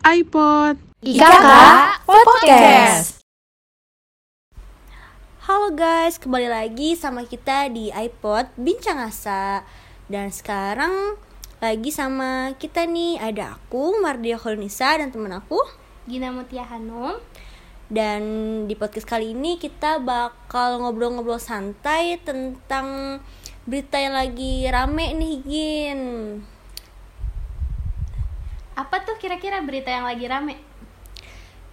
iPod. IKK Podcast. Halo guys, kembali lagi sama kita di iPod Bincang Asa Dan sekarang lagi sama kita nih Ada aku, Mardia Kholnisa dan temen aku Gina Mutia Hanum Dan di podcast kali ini kita bakal ngobrol-ngobrol santai tentang berita yang lagi rame nih Gin Apa tuh kira-kira berita yang lagi rame?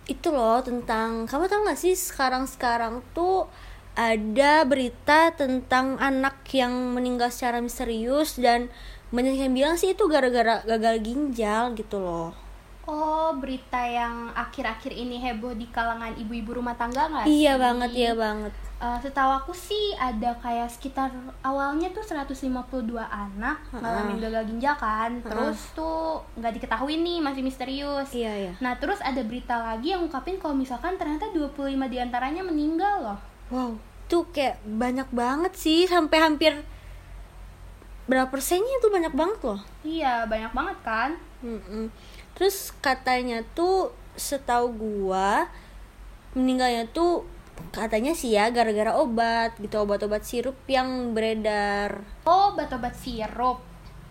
itu loh tentang kamu tau gak sih sekarang-sekarang tuh ada berita tentang anak yang meninggal secara misterius dan banyak yang bilang sih itu gara-gara gagal ginjal gitu loh Oh, berita yang akhir-akhir ini heboh di kalangan ibu-ibu rumah tangga nggak iya sih? banget iya banget Eh, setahu aku sih ada kayak sekitar awalnya tuh 152 anak ngalamin gagal ginjal kan. Terus tuh nggak diketahui nih masih misterius. Iya iya. Nah terus ada berita lagi yang ngungkapin kalau misalkan ternyata 25 di antaranya meninggal loh. Wow tuh kayak banyak banget sih sampai hampir berapa persennya itu banyak banget loh. Iya banyak banget kan? Mm-mm. Terus katanya tuh setahu gua meninggalnya tuh katanya sih ya gara-gara obat gitu obat-obat sirup yang beredar. Oh, obat-obat sirup.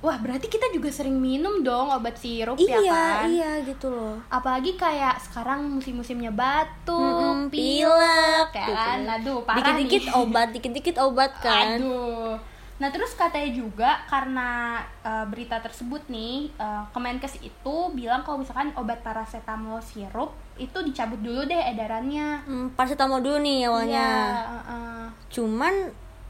Wah, berarti kita juga sering minum dong obat sirup ya iya kan? iya gitu loh. Apalagi kayak sekarang musim-musimnya batuk, Mm-mm, pilek, pilek, ya gitu. kan? Aduh, parah Dikit-dikit obat, dikit-dikit obat kan. Aduh. Nah, terus katanya juga karena eh, berita tersebut nih, eh, Kemenkes itu bilang kalau misalkan obat paracetamol sirup itu dicabut dulu deh edarannya. Hmm, paracetamol dulu nih awalnya. Iya, heeh. Cuman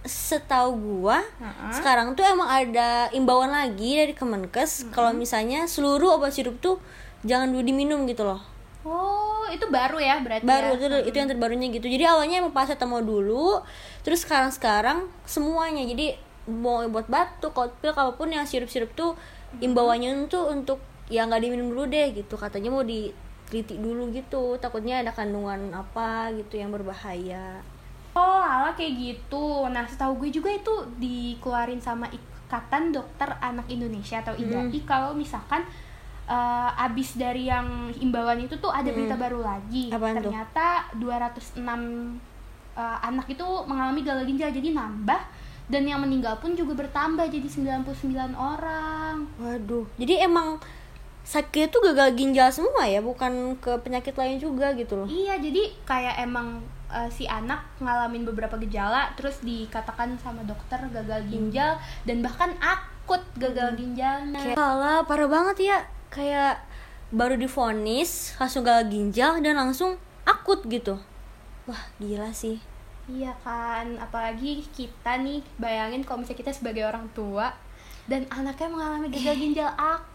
setahu gua Heeh. sekarang tuh emang ada imbauan lagi dari Kemenkes kalau misalnya seluruh obat sirup tuh jangan dulu diminum gitu loh. Oh, itu baru ya berarti baru ya? itu itu yang terbarunya gitu jadi awalnya emang paracetamol dulu terus sekarang sekarang semuanya jadi mau buat batuk cold pill apa pun yang sirup sirup tuh imbauannya tuh untuk ya nggak diminum dulu deh gitu katanya mau diteliti dulu gitu takutnya ada kandungan apa gitu yang berbahaya Oh, ala kayak gitu. Nah, setahu gue juga itu dikeluarin sama Ikatan Dokter Anak Indonesia atau IDAI kalau misalkan eh, abis dari yang imbauan itu tuh ada berita baru lagi. Apaan tuh? Ternyata 206 eh, anak itu mengalami gagal ginjal jadi nambah dan yang meninggal pun juga bertambah jadi 99 orang. waduh jadi emang sakit tuh gagal ginjal semua ya bukan ke penyakit lain juga gitu loh Iya, jadi kayak emang eh, si anak ngalamin beberapa gejala terus dikatakan sama dokter gagal ginjal dan bahkan akut gagal ginjalnya. Kayak parah banget ya. Kayak baru difonis langsung gagal ginjal dan langsung akut gitu. Wah, gila sih. Iya kan, apalagi kita nih bayangin kalau misalnya kita sebagai orang tua dan anaknya mengalami gagal ginjal akut.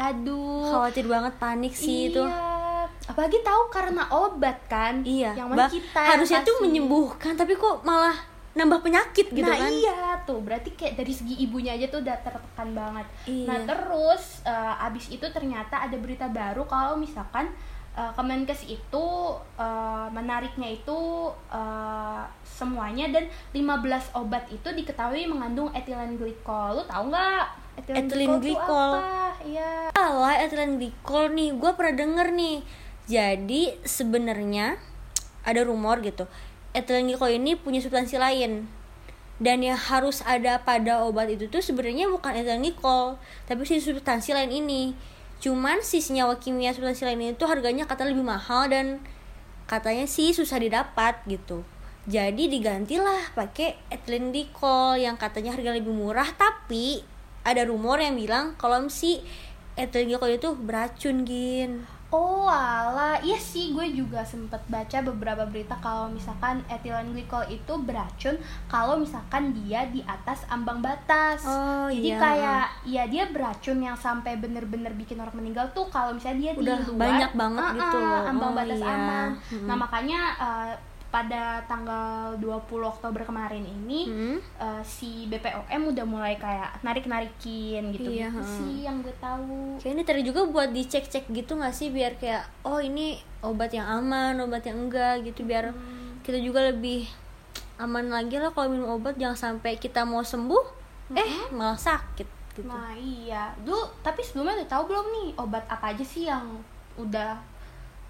Aduh. Khawatir banget panik sih itu. Iya. Apalagi tahu karena obat kan. Iya. Yang mana Bah, kita harusnya tuh menyembuhkan tapi kok malah nambah penyakit gitu nah kan. iya tuh berarti kayak dari segi ibunya aja tuh udah tertekan banget Iya. nah terus eh, abis itu ternyata ada berita baru kalau misalkan eh, Kemenkes itu eh, menariknya itu eh, semuanya dan 15 obat itu diketahui mengandung etilen glikol lu tahu nggak Ethylene glycol. apa iya Alah, ethylene glycol nih, gue pernah denger nih. Jadi sebenarnya ada rumor gitu, ethylene glycol ini punya substansi lain. Dan yang harus ada pada obat itu tuh sebenarnya bukan ethylene glycol, tapi si substansi lain ini. Cuman si senyawa kimia substansi lain itu harganya kata lebih mahal dan katanya sih susah didapat gitu. Jadi digantilah pakai ethylene glycol yang katanya harga lebih murah tapi ada rumor yang bilang kalau si ethylene glycol itu beracun gin. Oh ala, iya sih gue juga sempet baca beberapa berita kalau misalkan ethylene glycol itu beracun kalau misalkan dia di atas ambang batas. Oh, Jadi iya. kayak ya dia beracun yang sampai bener-bener bikin orang meninggal tuh kalau misalnya dia Udah di luar banyak banget uh-uh, gitu loh. ambang Oh, batas iya. aman. Nah, makanya uh, pada tanggal 20 Oktober kemarin ini Hmm? uh, si BPOM udah mulai kayak narik-narikin gitu Iya, gitu sih yang gue tahu. Kayak ini tadi juga buat dicek-cek gitu gak sih biar kayak oh ini obat yang aman, obat yang enggak gitu biar Hmm. kita juga lebih aman lagi lah kalau minum obat jangan sampai kita mau sembuh eh malah sakit gitu. Nah iya, dulu tapi sebelumnya udah tahu belum nih obat apa aja sih yang udah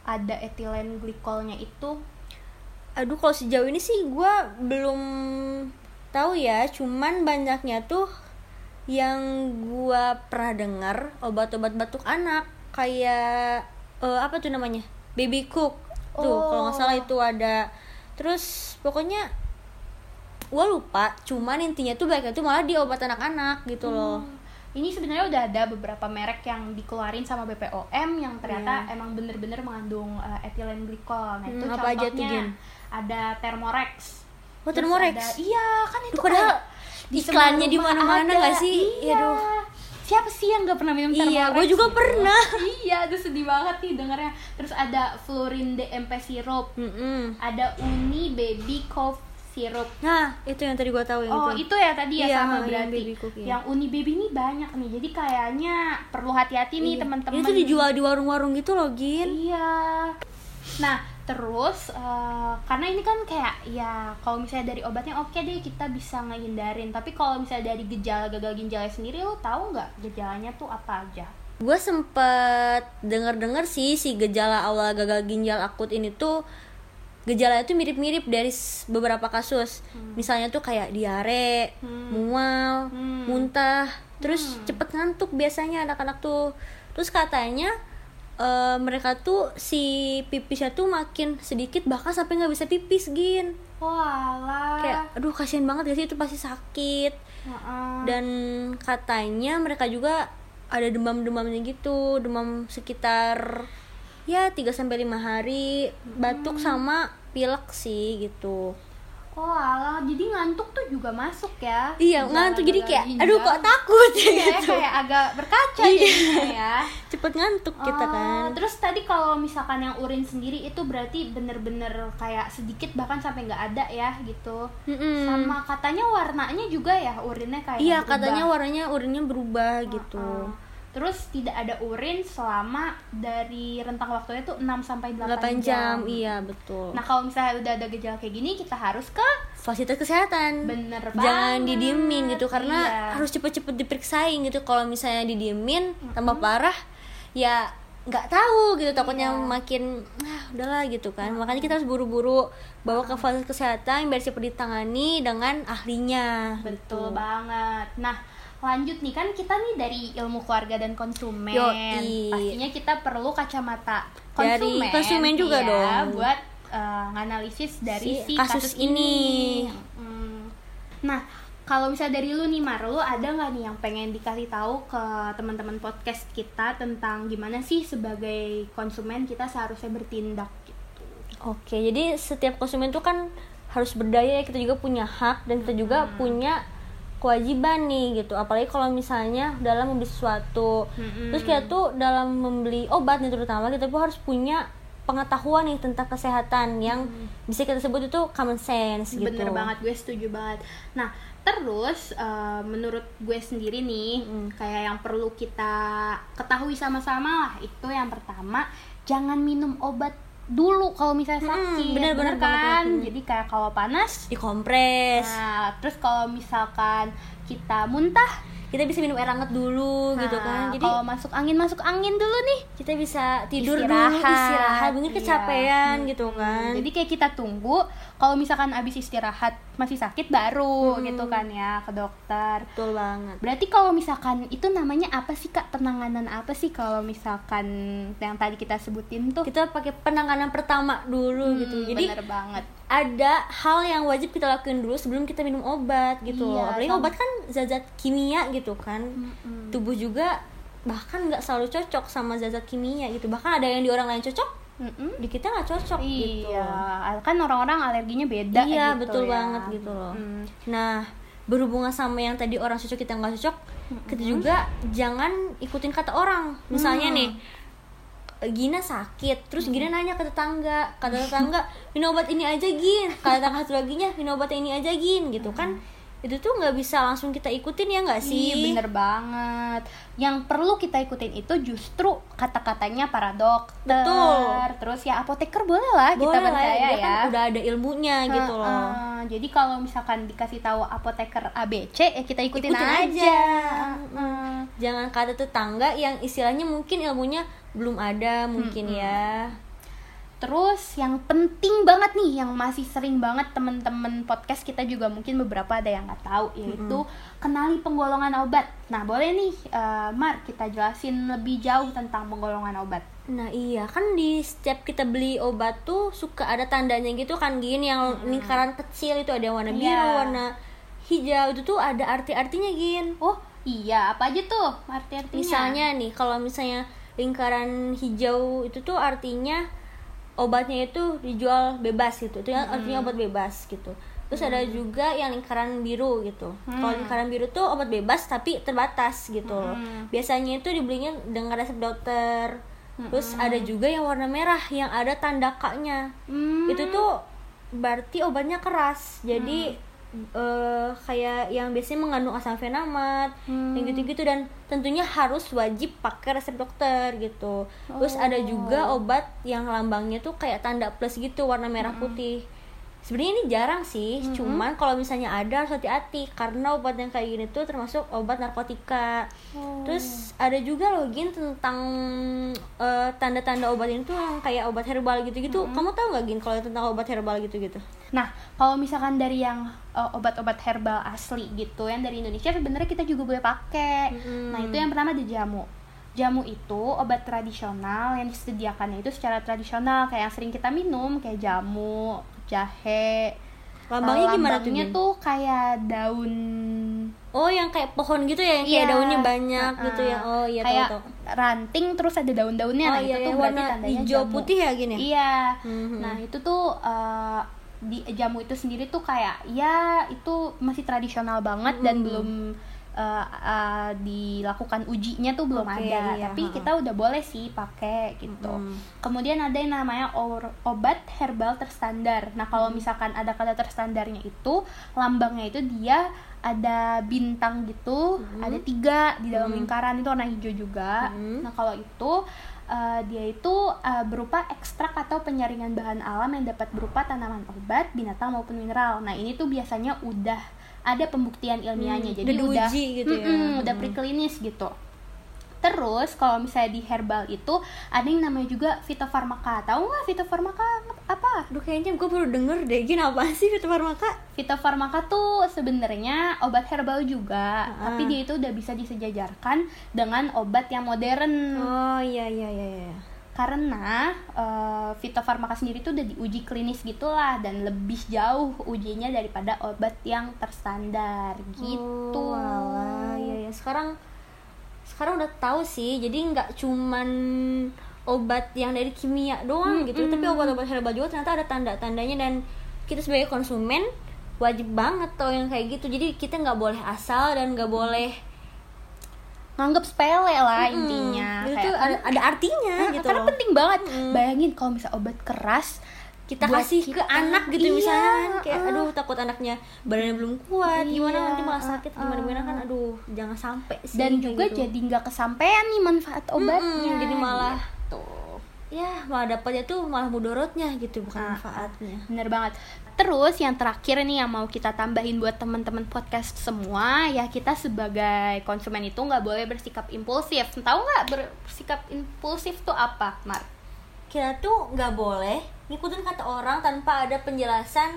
ada etilen glikolnya itu? Aduh kalau sejauh ini sih gue belum tahu ya, cuman banyaknya tuh yang gue pernah dengar obat-obat batuk anak. Kayak eh, apa tuh namanya? Baby cook. Tuh Oh. kalau nggak salah itu ada. Terus pokoknya gue lupa. Cuman intinya tuh baiknya tuh malah di obat anak-anak gitu loh. Hmm. Ini sebenarnya udah ada beberapa merek yang dikeluarin sama BPOM yang ternyata emang bener-bener mengandung uh, etilen glikol. Nah itu Hmm, apa aja tuh, ada Thermorex. Oh, Thermorex? ada- iya kan itu Duh, padahal kayak di iklannya di mana-mana nggak sih? Iya. Aduh. Siapa sih yang gak pernah minum Iya, Thermorex? gua juga gitu? pernah. iya, itu sedih banget nih dengarnya. Terus ada Fluorine DMP Syrup. Mm-mm. ada uni baby cough syrup nah itu yang tadi gue tahu yang oh itu. itu ya tadi ya Iya, sama yang berarti. baby cough, iya. yang uni baby ini banyak nih jadi kayaknya perlu hati-hati nih Iya. teman-teman ini tuh dijual di warung-warung gitu loh Gin. Iya. Nah terus eh, karena ini kan kayak ya kalau misalnya dari obatnya oke deh kita bisa ngehindarin. Tapi kalau misalnya dari gejala gagal ginjalnya sendiri lo tahu nggak gejalanya tuh apa aja? Gue sempet denger-denger sih si gejala awal gagal ginjal akut ini tuh gejala itu mirip-mirip dari beberapa kasus. Misalnya tuh kayak diare mual Hmm. muntah terus cepet ngantuk biasanya anak-anak tuh. Terus katanya eh, mereka tuh si pipisnya tuh makin sedikit bahkan sampai nggak bisa pipis gin. Walah. kayak aduh kasihan banget gak sih? Itu pasti sakit. Heeh. dan katanya mereka juga ada demam-demamnya gitu demam sekitar ya 3 sampai lima hari batuk sama pilek sih gitu Oh alah, jadi ngantuk tuh juga masuk ya? iya Gejala ngantuk jadi kayak aduh kok takut Iya, gitu kayak agak berkaca Iya. jadinya ya. cepet ngantuk kita Oh, kan Terus tadi kalau misalkan yang urin sendiri itu berarti bener-bener kayak sedikit bahkan sampai nggak ada ya gitu. Mm-mm. Sama katanya warnanya juga ya urinnya kayak iya berubah. katanya warnanya urinnya berubah gitu Heeh. Terus tidak ada urin selama dari rentang waktunya tuh 6 sampai 8, 8 jam iya betul. Nah, kalau misalnya udah ada gejala kayak gini, kita harus ke fasilitas kesehatan. Bener jangan banget, didiemin gitu karena iya. harus cepet-cepet diperiksain gitu. Kalau misalnya didiemin tambah parah ya nggak tahu gitu. Takutnya Iya. makin ah udahlah gitu kan. Makanya kita harus buru-buru bawa ke fasilitas kesehatan biar cepat ditangani dengan ahlinya. Betul gitu. banget. Nah, lanjut nih kan kita nih dari ilmu keluarga dan konsumen. Yoi. Pastinya kita perlu kacamata Dari konsumen. konsumen juga ya, dong. buat eh, nganalisis dari Si si, kasus kasus, ini. ini. Hmm. Nah, kalau misalnya dari lu nih Mar, lu ada nggak nih yang pengen dikasih tahu ke teman-teman podcast kita tentang gimana sih sebagai konsumen kita seharusnya bertindak gitu. Oke, jadi setiap konsumen itu kan harus berdaya ya, kita juga punya hak dan kita juga punya kewajiban nih gitu. Apalagi kalau misalnya dalam membeli sesuatu. Mm-mm. Terus kita tuh dalam membeli obat nih terutama kita tuh harus punya pengetahuan nih tentang kesehatan yang bisa kita sebut itu common sense gitu. Bener banget, gue setuju banget. Nah, terus eh, menurut gue sendiri nih, kayak yang perlu kita ketahui sama-sama lah, itu yang pertama, jangan minum obat dulu kalau misalnya Hmm, sakit, bener, bener banget, kan? bener. Jadi kayak kalau panas, Dikompres. nah, terus kalau misalkan kita muntah, Kita bisa minum air hangat dulu gitu nah, kan. Jadi kalau masuk angin masuk angin dulu nih. kita bisa tidur Istirahat. dulu, istirahat, mungkin Iya. kecapean gitu kan. Jadi kayak kita tunggu kalau misalkan abis istirahat masih sakit baru gitu kan ya ke dokter. betul banget. Berarti kalau misalkan itu namanya apa sih kak penanganan apa sih kalau misalkan yang tadi kita sebutin tuh? kita pakai penanganan pertama dulu gitu Hmm, jadi bener banget. ada hal yang wajib kita lakuin dulu sebelum kita minum obat gitu Iya, apalagi sama- obat kan zat-zat kimia gitu kan tubuh juga bahkan nggak selalu cocok sama zat-zat kimia gitu bahkan ada yang di orang lain cocok Mm-mm. di kita nggak cocok gitu Iya, kan orang-orang alerginya beda iya gitu betul ya. banget gitu loh Mm. nah berhubungan sama yang tadi orang cocok kita nggak cocok kita juga jangan ikutin kata orang misalnya Hmm. nih Gina sakit, terus Gina nanya ke tetangga, kata tetangga minum obat ini aja Gin, kata tetangga satu laginya minum obat ini aja Gin, gitu kan? Itu tuh nggak bisa langsung kita ikutin ya nggak sih? Iya bener banget Yang perlu kita ikutin itu justru kata-katanya para dokter Betul. Terus ya apoteker boleh lah kita Boleh lah, percaya dia ya kan udah ada ilmunya gitu loh. Heeh, Jadi kalau misalkan dikasih tahu apoteker ABC ya kita ikutin, Ikutin aja, aja. Heeh. Jangan kata tetangga yang istilahnya mungkin ilmunya belum ada mungkin ya. Terus yang penting banget nih yang masih sering banget temen-temen podcast kita juga mungkin beberapa ada yang nggak tahu yaitu kenali penggolongan obat. Nah boleh nih eh, Mar kita jelasin lebih jauh tentang penggolongan obat. Nah iya kan di setiap kita beli obat tuh suka ada tandanya gitu kan gini yang lingkaran kecil itu ada yang warna biru, Iya. warna hijau itu tuh ada arti-artinya gin. Oh iya apa aja tuh arti-artinya? Misalnya nih kalau misalnya lingkaran hijau itu tuh artinya obatnya itu dijual bebas gitu. Itu yang artinya obat bebas gitu. Terus ada juga yang lingkaran biru gitu. Kalau lingkaran biru tuh obat bebas tapi terbatas gitu. loh. Biasanya itu dibelinya dengan resep dokter. Terus ada juga yang warna merah yang ada tanda K-nya. Hmm, Itu tuh berarti obatnya keras. Jadi eh, kayak yang biasanya mengandung asam fenamat, yang gitu-gitu dan tentunya harus wajib pakai resep dokter gitu. Terus ada juga obat yang lambangnya tuh kayak tanda plus gitu warna merah putih. Sebenarnya ini jarang sih, cuman kalau misalnya ada harus hati-hati karena obat yang kayak gini tuh termasuk obat narkotika. Terus ada juga loh Gin tentang eh, tanda-tanda obat ini tuh yang kayak obat herbal gitu-gitu. Kamu tahu nggak Gin kalau tentang obat herbal gitu-gitu? Nah, kalau misalkan dari yang uh, obat-obat herbal asli gitu, yang dari Indonesia sebenarnya kita juga boleh pakai. Mm-mm. Nah, itu yang pertama ada jamu. Jamu itu obat tradisional yang disediakannya itu secara tradisional kayak yang sering kita minum kayak jamu, jahe. Lambangnya Uh, gimana tuh? lambangnya Gin? tuh kayak daun Oh, yang kayak pohon gitu ya, yang kayak Iya. daunnya banyak Uh-uh. gitu ya. Oh iya kayak tahu tahu. ranting terus ada daun-daunnya. Oh nah, iya, itu tuh berarti warna tandanya hijau jamu. putih ya gini. Iya. Mhm. Nah, itu tuh uh, di jamu itu sendiri tuh kayak ya itu masih tradisional banget dan Hmm. belum uh, uh, dilakukan ujinya tuh belum Oke, ada. iya, Tapi ha-ha. kita udah boleh sih pakai gitu. Hmm. Kemudian ada yang namanya obat herbal terstandar. Nah, kalau Hmm. misalkan ada kata terstandarnya itu lambangnya itu dia ada bintang gitu, Hmm. ada tiga di dalam lingkaran itu warna hijau juga. Hmm. Nah, kalau itu uh, dia itu uh, berupa ekstrak atau penyaringan bahan alam yang dapat berupa tanaman obat, binatang maupun mineral. Nah, ini tuh biasanya udah ada pembuktian ilmiahnya. Hmm, Jadi udah gitu ya. Udah Hmm. preklinis gitu. Terus kalau misalnya di herbal itu ada yang namanya juga fitofarmaka. Tahu nggak fitofarmaka apa? Aduh kayaknya gue baru denger deh Gin apa sih fitofarmaka? Fitofarmaka tuh sebenarnya obat herbal juga, Ah. tapi dia itu udah bisa disejajarkan dengan obat yang modern. Oh iya iya iya iya. Karena eh, fitofarmaka sendiri tuh udah diuji klinis gitulah dan lebih jauh ujinya daripada obat yang terstandar gitu. Oh, alah, iya iya. Sekarang sekarang udah tahu sih. Jadi nggak cuman obat yang dari kimia doang gitu, tapi obat-obat herbal juga ternyata ada tanda-tandanya dan kita sebagai konsumen wajib banget tau yang kayak gitu. Jadi kita nggak boleh asal dan nggak boleh nganggep sepele lah Mm, intinya. itu Kayak ada, ada artinya Nah, gitu karena loh. penting banget. Mm. Bayangin kalau misal obat keras kita buat kasih ke kita. anak gitu Iya, misalnya kayak uh. aduh takut anaknya badannya belum kuat gimana Iya, nanti malah sakit uh, gimana gimana kan aduh jangan sampai sih dan juga gitu. jadi nggak kesampaian nih manfaat obatnya. jadi malah Gitu. Ya malah dapatnya tuh malah mudorotnya gitu bukan Ah, manfaatnya Bener banget. Terus yang terakhir nih yang mau kita tambahin buat teman-teman podcast semua ya kita sebagai konsumen itu nggak boleh bersikap impulsif. Tahu nggak bersikap impulsif tuh apa, Mar? kita tuh nggak boleh ngikutin kata orang tanpa ada penjelasan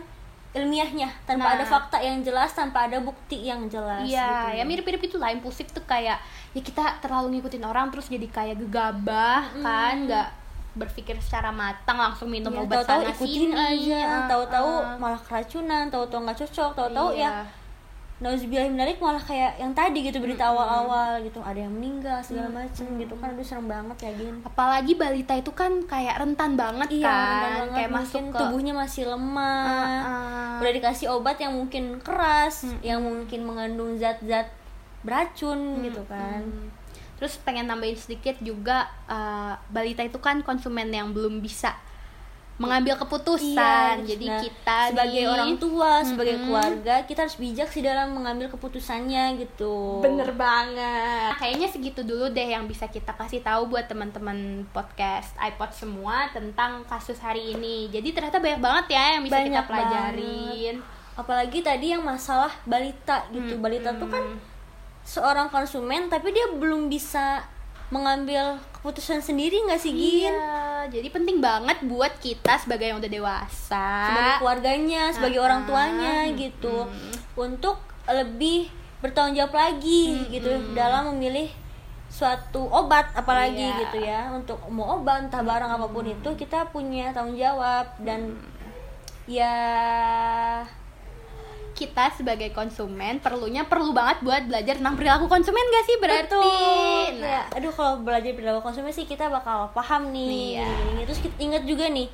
ilmiahnya tanpa Nah. ada fakta yang jelas tanpa ada bukti yang jelas Iya, gitu. ya mirip-mirip itu lah impulsif tuh kayak ya kita terlalu ngikutin orang terus jadi kayak gegabah kan, nggak berpikir secara matang langsung minum Ya, obat tahu-tahu sana ikutin sini. aja Ah, tahu-tahu ah. malah keracunan tahu-tahu nggak cocok tahu-tahu Iya. ya nauzubillahiminalik malah kayak yang tadi gitu berita awal-awal gitu ada yang meninggal segala macem gitu kan aduh serem banget ya Gin apalagi balita itu kan kayak rentan banget iya kan rentan banget kayak mungkin masuk ke tubuhnya masih lemah Ah, ah. udah dikasih obat yang mungkin keras yang mungkin mengandung zat-zat beracun gitu kan Hmm. Terus pengen nambahin sedikit juga eh, balita itu kan konsumen yang belum bisa mengambil keputusan. Iya, Jadi nah, kita sebagai nih- orang tua, sebagai Mm-mm. keluarga, kita harus bijak sih dalam mengambil keputusannya gitu. Bener banget. Nah, kayaknya segitu dulu deh yang bisa kita kasih tahu buat teman-teman podcast iPod semua tentang kasus hari ini. Jadi ternyata banyak banget ya yang bisa kita Banyak pelajarin. Apalagi tadi yang masalah balita gitu. Balita tuh kan seorang konsumen tapi dia belum bisa mengambil keputusan sendiri nggak sih Gin? Iya, jadi penting banget buat kita sebagai yang udah dewasa. Sebagai keluarganya, sebagai Ah, orang tuanya mm, gitu. mm. Untuk lebih bertanggung jawab lagi gitu dalam memilih suatu obat apalagi Iya. gitu ya untuk mau obat entah barang apa pun itu kita punya tanggung jawab dan ya kita sebagai konsumen perlunya perlu banget buat belajar tentang perilaku konsumen gak sih berarti? Betul. Nah, Ya, aduh kalau belajar perilaku konsumen sih kita bakal paham nih. Iya. gini-gini. Terus kita ingat juga nih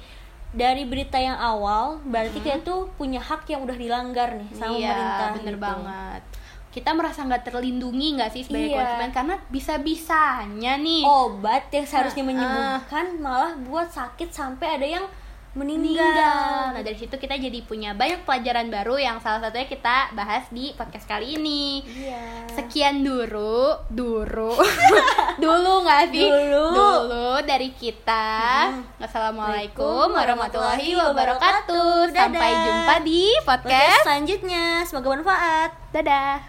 dari berita yang awal berarti kita tuh punya hak yang udah dilanggar nih sama iya, pemerintah. bener gitu. banget. Kita merasa nggak terlindungi nggak sih sebagai Iya. konsumen karena bisa-bisanya nih Obat yang seharusnya Nah, menyembuhkan malah buat sakit sampai ada yang meninggal. meninggal. Nah dari situ kita jadi punya banyak pelajaran baru yang salah satunya kita bahas di podcast kali ini. Iya. Sekian dulu, dulu, dulu nggak sih? Dulu. Dulu dari kita. Wassalamualaikum warahmatullahi wabarakatuh. Dadah. Sampai jumpa di Podcast podcast. selanjutnya. Semoga bermanfaat. Dadah.